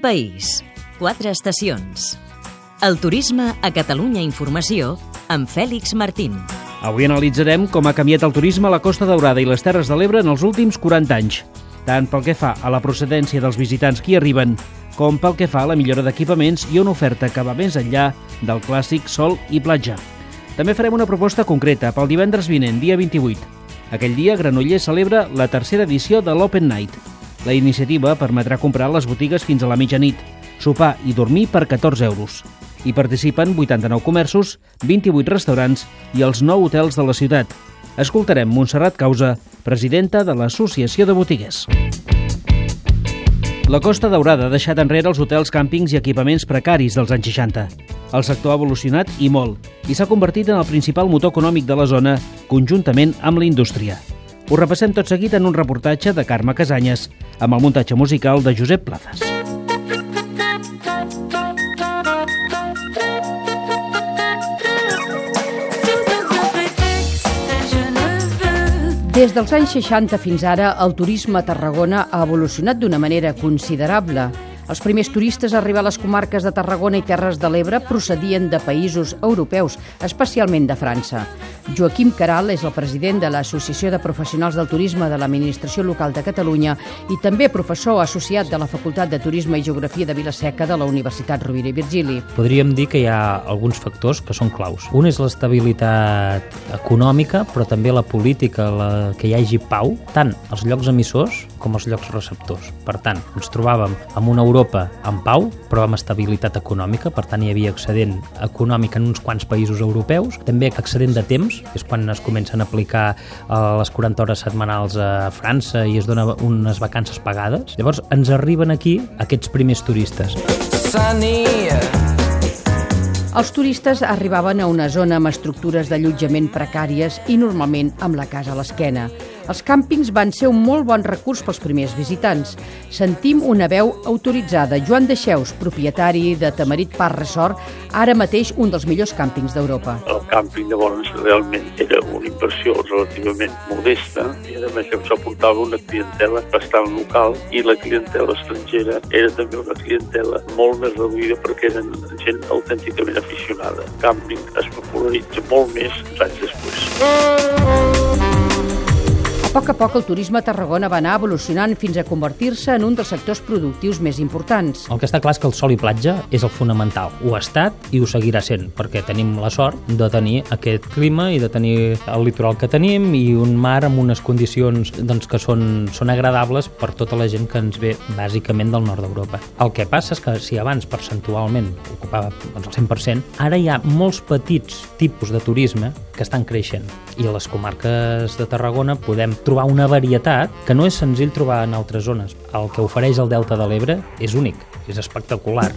País, quatre estacions. El turisme a Catalunya Informació amb Fèlix Martín. Avui analitzarem com ha canviat el turisme a la Costa Daurada i les Terres de l'Ebre en els últims 40 anys, tant pel que fa a la procedència dels visitants que hi arriben, com pel que fa a la millora d'equipaments i una oferta que va més enllà del clàssic sol i platja. També farem una proposta concreta pel divendres vinent, dia 28. Aquell dia, Granollers celebra la tercera edició de l'Open Night. La iniciativa permetrà comprar les botigues fins a la mitjanit, sopar i dormir per 14 euros. Hi participen 89 comerços, 28 restaurants i els 9 hotels de la ciutat. Escoltarem Montserrat Causa, presidenta de l'Associació de Botiguers. La Costa Daurada ha deixat enrere els hotels, càmpings i equipaments precaris dels anys 60. El sector ha evolucionat i molt, i s'ha convertit en el principal motor econòmic de la zona, conjuntament amb la indústria. Ho repassem tot seguit en un reportatge de Carme Casanyes, amb el muntatge musical de Josep Plazas. Des dels anys 60 fins ara, el turisme a Tarragona ha evolucionat d'una manera considerable. Els primers turistes a arribar a les comarques de Tarragona i Terres de l'Ebre procedien de països europeus, especialment de França. Joaquim Caral és el president de l'Associació de Professionals del Turisme de l'Administració Local de Catalunya i també professor associat de la Facultat de Turisme i Geografia de Vilaseca de la Universitat Rovira i Virgili. Podríem dir que hi ha alguns factors que són claus. Un és l'estabilitat econòmica, però també la política, la, que hi hagi pau, tant als llocs emissors com als llocs receptors. Per tant, ens trobàvem amb una Europa en pau, però amb estabilitat econòmica, per tant hi havia excedent econòmic en uns quants països europeus, també excedent de temps, és quan es comencen a aplicar eh, les 40 hores setmanals a França i es dona unes vacances pagades. Llavors ens arriben aquí aquests primers turistes. Sunny, els turistes arribaven a una zona amb estructures d'allotjament precàries i normalment amb la casa a l'esquena. Els càmpings van ser un molt bon recurs pels primers visitants. Sentim una veu autoritzada. Joan Deixeus, propietari de Tamarit Park Resort, ara mateix un dels millors càmpings d'Europa. El càmping llavors realment era una inversió relativament modesta i a més això portava una clientela bastant local i la clientela estrangera era també una clientela molt més reduïda perquè eren gent autènticament aficionada. Càmping es popularitza molt més anys després. A poc a poc el turisme a Tarragona va anar evolucionant fins a convertir-se en un dels sectors productius més importants. El que està clar és que el sol i platja és el fonamental. Ho ha estat i ho seguirà sent, perquè tenim la sort de tenir aquest clima i de tenir el litoral que tenim i un mar amb unes condicions doncs, que són, són agradables per tota la gent que ens ve bàsicament del nord d'Europa. El que passa és que si abans percentualment ocupava doncs, el 100%, ara hi ha molts petits tipus de turisme que estan creixent i a les comarques de Tarragona podem trobar una varietat que no és senzill trobar en altres zones. El que ofereix el Delta de l'Ebre és únic, és espectacular.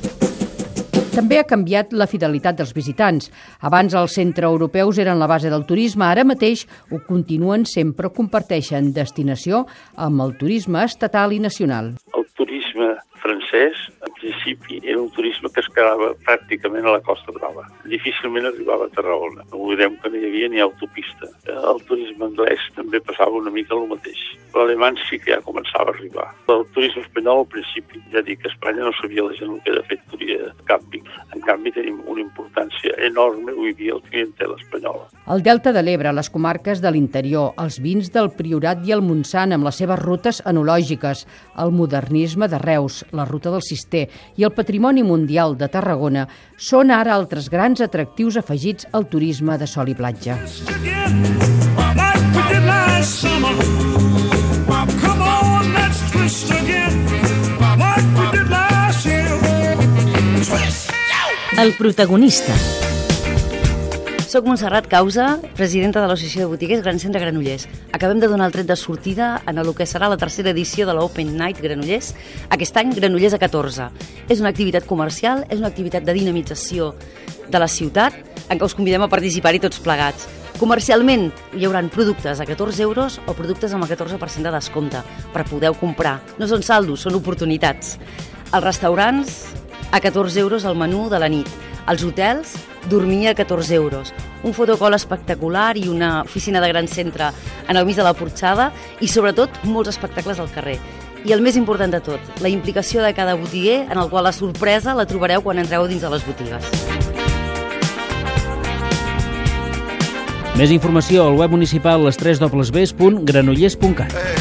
També ha canviat la fidelitat dels visitants. Abans els centreeuropeus eren la base del turisme, ara mateix ho continuen sempre comparteixen destinació amb el turisme estatal i nacional. El turisme francès, principi, era un turisme que es quedava pràcticament a la Costa Brava. Difícilment arribava a Tarragona. No oblidem que no hi havia ni autopista. El turisme anglès també passava una mica el mateix. L'alemany sí que ja començava a arribar. El turisme espanyol, al principi, ja dic a Espanya no sabia la gent el que era fet turisme càmping. En canvi, tenim una importància enorme avui dia el clientel espanyol. El Delta de l'Ebre, les comarques de l'interior, els vins del Priorat i el Montsant amb les seves rutes enològiques, el modernisme de Reus, la ruta del Cister i el patrimoni mundial de Tarragona són ara altres grans atractius afegits al turisme de sol i platja. El protagonista. Soc Montserrat Causa, presidenta de l'Associació de Botiguers Gran Centre Granollers. Acabem de donar el tret de sortida en el que serà la tercera edició de l'Open Night Granollers, aquest any Granollers a 14. És una activitat comercial, és una activitat de dinamització de la ciutat, en què us convidem a participar-hi tots plegats. Comercialment hi haurà productes a 14 euros o productes amb el 14% de descompte per poder comprar. No són saldos, són oportunitats. Els restaurants, a 14 euros el menú de la nit. Als hotels, dormir a 14 euros. Un fotocol espectacular i una oficina de gran centre en el mig de la porxada i, sobretot, molts espectacles al carrer. I el més important de tot, la implicació de cada botiguer, en el qual la sorpresa la trobareu quan entreu dins de les botigues. Més informació al web municipal les 3 www.granollers.cat. Hey, hey,